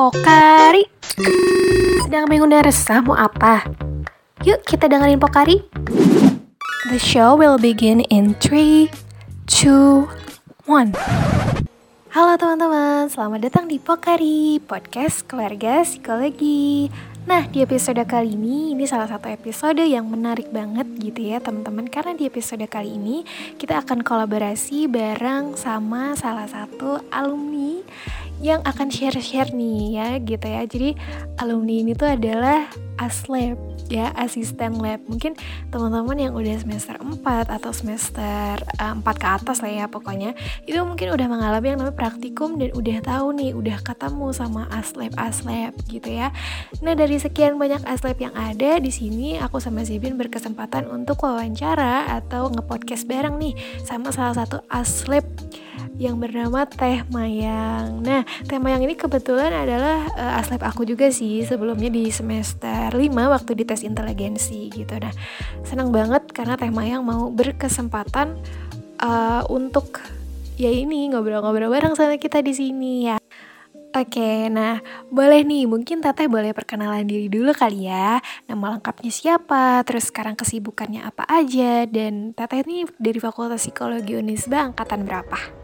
Pokari. Sedang bingung dan resah mau apa? Yuk kita dengerin Pokari. The show will begin in 3, 2, 1 Halo teman-teman, selamat datang di Pokari Podcast Keluarga Psikologi. Nah, di episode kali ini, ini salah satu episode yang menarik banget gitu ya teman-teman. Karena di episode kali ini, kita akan kolaborasi bareng sama salah satu alumni yang akan share-share nih ya gitu ya. Jadi alumni ini tuh adalah aslab ya asisten lab. Mungkin teman-teman yang udah semester 4 atau semester uh, eh, 4 ke atas lah ya pokoknya. Itu mungkin udah mengalami yang namanya praktikum dan udah tahu nih udah ketemu sama aslab aslab gitu ya. Nah dari sekian banyak aslab yang ada di sini aku sama Zibin berkesempatan untuk wawancara atau ngepodcast bareng nih sama salah satu aslab yang bernama Teh Mayang. Nah, Teh Mayang ini kebetulan adalah uh, aslab aku juga sih sebelumnya di semester 5 waktu di tes inteligensi gitu. Nah, senang banget karena Teh Mayang mau berkesempatan uh, untuk ya ini ngobrol-ngobrol bareng sama kita di sini ya. Oke, nah boleh nih mungkin Teteh boleh perkenalan diri dulu kali ya Nama lengkapnya siapa, terus sekarang kesibukannya apa aja Dan Teteh ini dari Fakultas Psikologi Unisba angkatan berapa?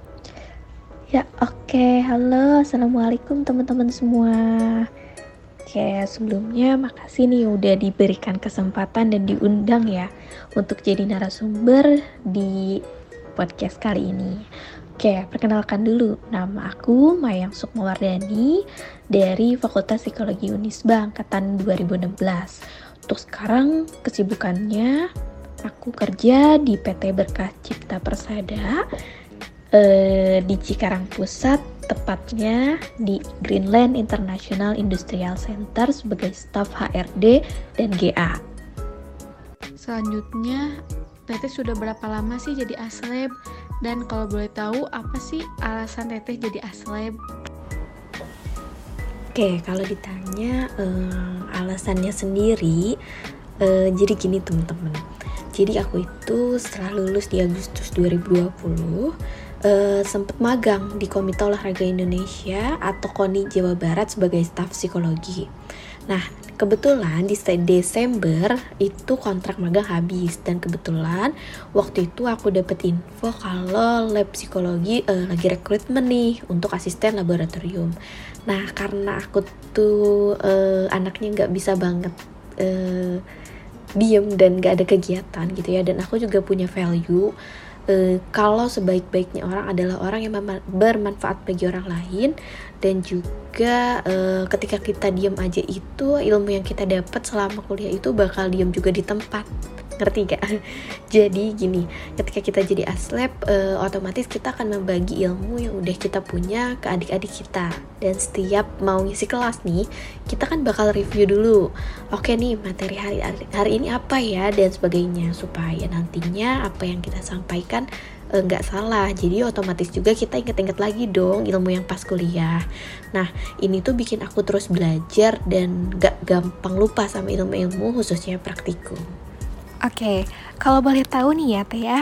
Ya oke, okay. halo, assalamualaikum teman-teman semua. Oke, sebelumnya makasih nih udah diberikan kesempatan dan diundang ya untuk jadi narasumber di podcast kali ini. Oke, perkenalkan dulu, nama aku Mayang Sukmawardani dari Fakultas Psikologi Unisba angkatan 2016. Untuk sekarang kesibukannya aku kerja di PT Berkah Cipta Persada eh, di Cikarang Pusat, tepatnya di Greenland International Industrial Center sebagai staf HRD dan GA. Selanjutnya, Teteh sudah berapa lama sih jadi aslab? Dan kalau boleh tahu, apa sih alasan Teteh jadi aslab? Oke, kalau ditanya eh, alasannya sendiri, eh, jadi gini teman-teman. Jadi aku itu setelah lulus di Agustus 2020, uh, sempat magang di Komite Olahraga Indonesia atau KONI Jawa Barat sebagai staf psikologi. Nah, kebetulan di Desember itu kontrak magang habis dan kebetulan waktu itu aku dapet info kalau lab psikologi uh, lagi rekrutmen nih untuk asisten laboratorium. Nah, karena aku tuh uh, anaknya nggak bisa banget uh, diem dan gak ada kegiatan gitu ya dan aku juga punya value e, kalau sebaik-baiknya orang adalah orang yang bermanfaat bagi orang lain dan juga e, ketika kita diam aja itu ilmu yang kita dapat selama kuliah itu bakal diam juga di tempat ngerti gak? jadi gini ketika kita jadi aslep uh, otomatis kita akan membagi ilmu yang udah kita punya ke adik-adik kita. Dan setiap mau ngisi kelas nih kita kan bakal review dulu. Oke nih materi hari hari ini apa ya dan sebagainya. Supaya nantinya apa yang kita sampaikan eh, nggak salah. Jadi otomatis juga kita inget-inget lagi dong ilmu yang pas kuliah. Nah ini tuh bikin aku terus belajar dan gak gampang lupa sama ilmu-ilmu khususnya praktikum Oke, kalau boleh tahu nih ya Teh ya,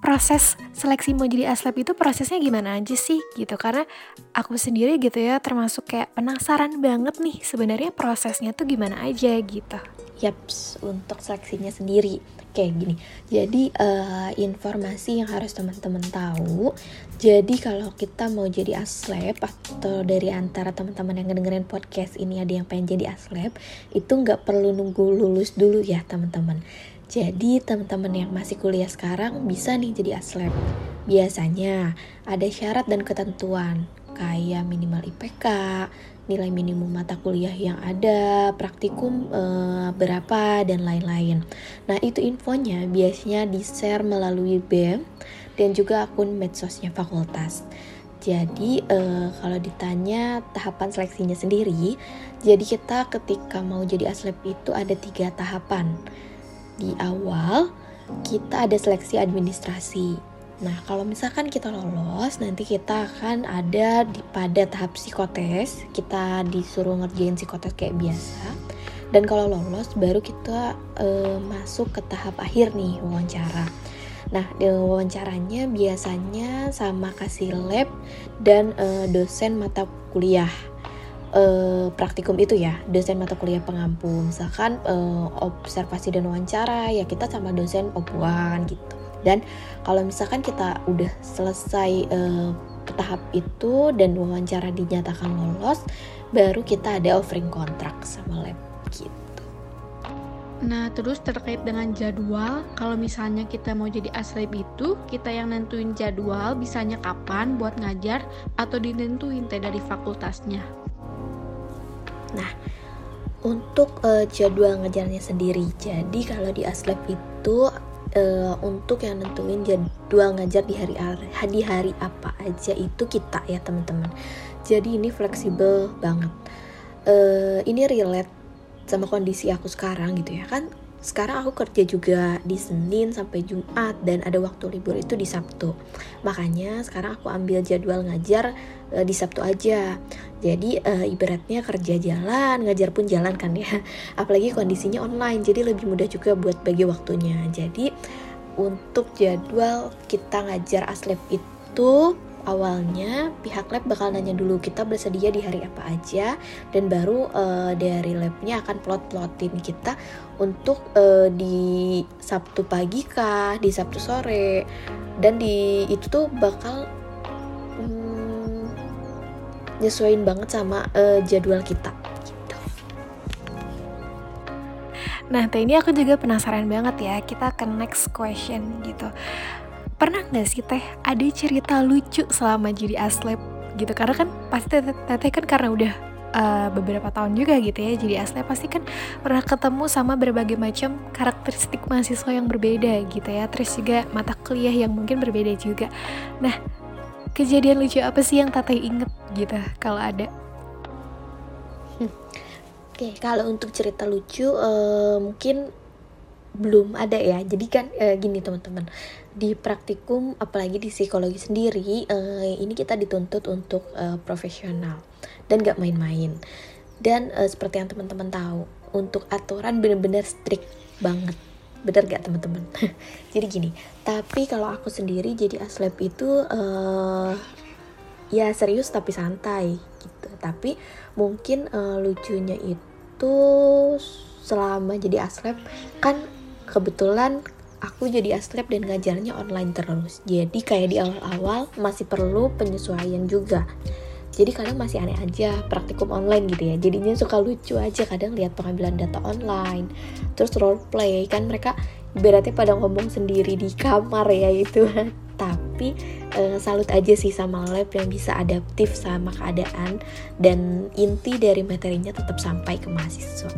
proses seleksi mau jadi aslab itu prosesnya gimana aja sih gitu karena aku sendiri gitu ya termasuk kayak penasaran banget nih sebenarnya prosesnya tuh gimana aja gitu. Yaps, untuk seleksinya sendiri kayak gini. Jadi uh, informasi yang harus teman-teman tahu. Jadi kalau kita mau jadi aslab atau dari antara teman-teman yang ngedengerin podcast ini ada yang pengen jadi aslab, itu nggak perlu nunggu lulus dulu ya teman-teman jadi teman-teman yang masih kuliah sekarang bisa nih jadi aslab. Biasanya ada syarat dan ketentuan kayak minimal IPK, nilai minimum mata kuliah yang ada, praktikum e, berapa dan lain-lain. Nah, itu infonya biasanya di-share melalui BEM dan juga akun medsosnya fakultas. Jadi e, kalau ditanya tahapan seleksinya sendiri, jadi kita ketika mau jadi aslab itu ada tiga tahapan di awal kita ada seleksi administrasi. Nah, kalau misalkan kita lolos, nanti kita akan ada di pada tahap psikotes. Kita disuruh ngerjain psikotes kayak biasa. Dan kalau lolos, baru kita uh, masuk ke tahap akhir nih wawancara. Nah, wawancaranya biasanya sama kasih lab dan uh, dosen mata kuliah. Uh, praktikum itu ya dosen mata kuliah pengampu misalkan uh, observasi dan wawancara ya kita sama dosen opuan gitu. Dan kalau misalkan kita udah selesai uh, tahap itu dan wawancara dinyatakan lolos baru kita ada offering kontrak sama lab gitu. Nah, terus terkait dengan jadwal, kalau misalnya kita mau jadi aslab itu, kita yang nentuin jadwal, bisanya kapan buat ngajar, atau ditentuin teh dari fakultasnya. Nah, untuk uh, jadwal ngajarnya sendiri, jadi kalau di aslab itu uh, untuk yang nentuin jadwal ngajar di hari di hari apa aja itu kita ya teman-teman. Jadi ini fleksibel banget. Uh, ini relate sama kondisi aku sekarang gitu ya kan sekarang aku kerja juga di Senin sampai Jumat dan ada waktu libur itu di Sabtu. Makanya sekarang aku ambil jadwal ngajar uh, di Sabtu aja. Jadi uh, ibaratnya kerja jalan, ngajar pun jalan kan ya. Apalagi kondisinya online, jadi lebih mudah juga buat bagi waktunya. Jadi untuk jadwal kita ngajar aslep itu awalnya pihak lab bakal nanya dulu kita bersedia di hari apa aja dan baru uh, dari labnya akan plot-plotin kita untuk uh, di Sabtu pagi kah, di Sabtu sore dan di itu tuh bakal um, nyesuaiin banget sama uh, jadwal kita. Nah, ini aku juga penasaran banget ya. Kita ke next question gitu pernah nggak sih teh ada cerita lucu selama jadi aslep gitu? Karena kan pasti teteh kan karena udah uh, beberapa tahun juga gitu ya jadi aslep pasti kan pernah ketemu sama berbagai macam karakteristik mahasiswa yang berbeda gitu ya. Terus juga mata kuliah yang mungkin berbeda juga. Nah kejadian lucu apa sih yang teteh inget gitu kalau ada? Hmm. Oke, okay, kalau untuk cerita lucu uh, mungkin belum ada ya. Jadi kan uh, gini teman-teman. Di praktikum apalagi di psikologi sendiri uh, ini kita dituntut untuk uh, profesional dan gak main-main. Dan uh, seperti yang teman-teman tahu untuk aturan bener-bener strict banget. Bener gak teman-teman? Jadi gini tapi kalau aku sendiri jadi aslep itu uh, ya serius tapi santai gitu. Tapi mungkin uh, lucunya itu selama jadi aslep kan kebetulan aku jadi aslep dan ngajarnya online terus. Jadi kayak di awal-awal masih perlu penyesuaian juga. Jadi kadang masih aneh aja praktikum online gitu ya. Jadinya suka lucu aja kadang lihat pengambilan data online terus role play. Kan mereka ibaratnya pada ngomong sendiri di kamar ya itu tapi uh, salut aja sih sama lab yang bisa adaptif sama keadaan dan inti dari materinya tetap sampai ke mahasiswa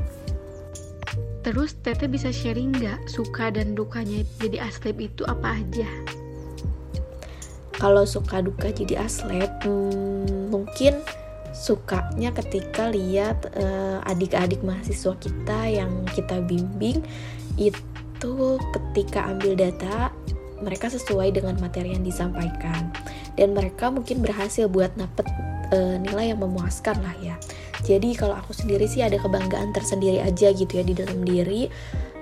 Terus Tete bisa sharing nggak suka dan dukanya jadi aslep itu apa aja? Kalau suka duka jadi aslep, hmm, mungkin sukanya ketika lihat uh, adik-adik mahasiswa kita yang kita bimbing itu ketika ambil data mereka sesuai dengan materi yang disampaikan dan mereka mungkin berhasil buat dapet uh, nilai yang memuaskan lah ya jadi kalau aku sendiri sih ada kebanggaan tersendiri aja gitu ya di dalam diri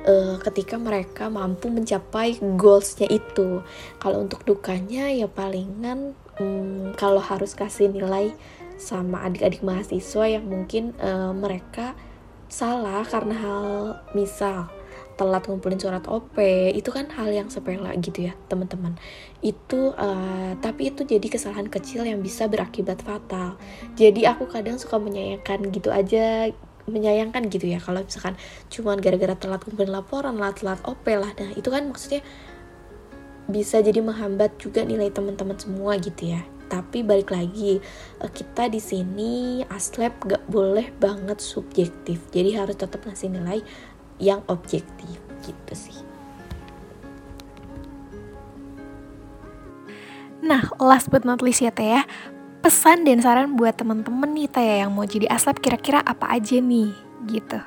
uh, ketika mereka mampu mencapai goalsnya itu. Kalau untuk dukanya ya palingan um, kalau harus kasih nilai sama adik-adik mahasiswa yang mungkin uh, mereka salah karena hal misal telat ngumpulin surat OP itu kan hal yang sepele gitu ya teman-teman. Itu uh, tapi itu jadi kesalahan kecil yang bisa berakibat fatal. Jadi aku kadang suka menyayangkan gitu aja menyayangkan gitu ya kalau misalkan cuman gara-gara telat ngumpulin laporan lah telat OP lah. Nah itu kan maksudnya bisa jadi menghambat juga nilai teman-teman semua gitu ya. Tapi balik lagi eh, kita di sini aslep gak boleh banget subjektif. Jadi harus tetap ngasih nilai yang objektif gitu sih. Nah, last but not least ya Teh ya, pesan dan saran buat temen-temen nih Teh yang mau jadi aslep kira-kira apa aja nih gitu.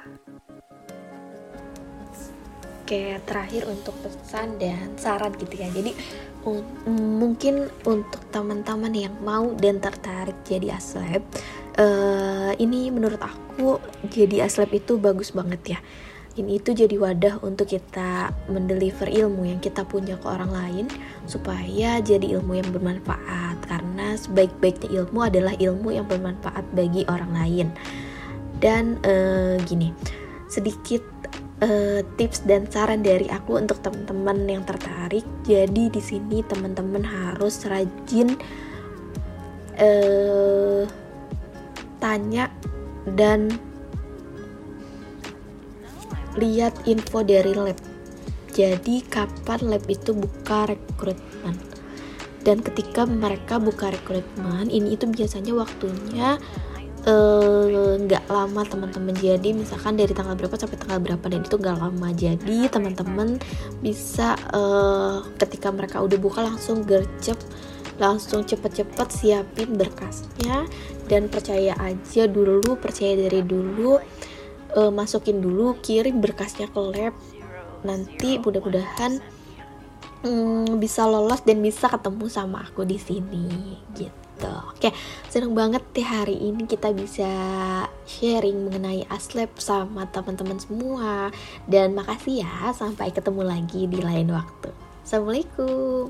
Oke, terakhir untuk pesan dan saran gitu ya. Jadi un mungkin untuk teman-teman yang mau dan tertarik jadi aslep, uh, ini menurut aku jadi aslep itu bagus banget ya ini itu jadi wadah untuk kita mendeliver ilmu yang kita punya ke orang lain supaya jadi ilmu yang bermanfaat. Karena sebaik-baiknya ilmu adalah ilmu yang bermanfaat bagi orang lain. Dan uh, gini sedikit uh, tips dan saran dari aku untuk teman-teman yang tertarik. Jadi di sini teman-teman harus rajin uh, tanya dan lihat info dari lab. Jadi kapan lab itu buka rekrutmen? Dan ketika mereka buka rekrutmen, ini itu biasanya waktunya eh, nggak uh, lama teman-teman jadi misalkan dari tanggal berapa sampai tanggal berapa dan itu nggak lama jadi teman-teman bisa uh, ketika mereka udah buka langsung gercep langsung cepet-cepet siapin berkasnya dan percaya aja dulu percaya dari dulu uh, masukin dulu kirim berkasnya ke lab nanti mudah-mudahan um, bisa lolos dan bisa ketemu sama aku di sini gitu Oke, seneng banget deh hari ini kita bisa sharing mengenai aslab sama teman-teman semua. Dan makasih ya, sampai ketemu lagi di lain waktu. Assalamualaikum.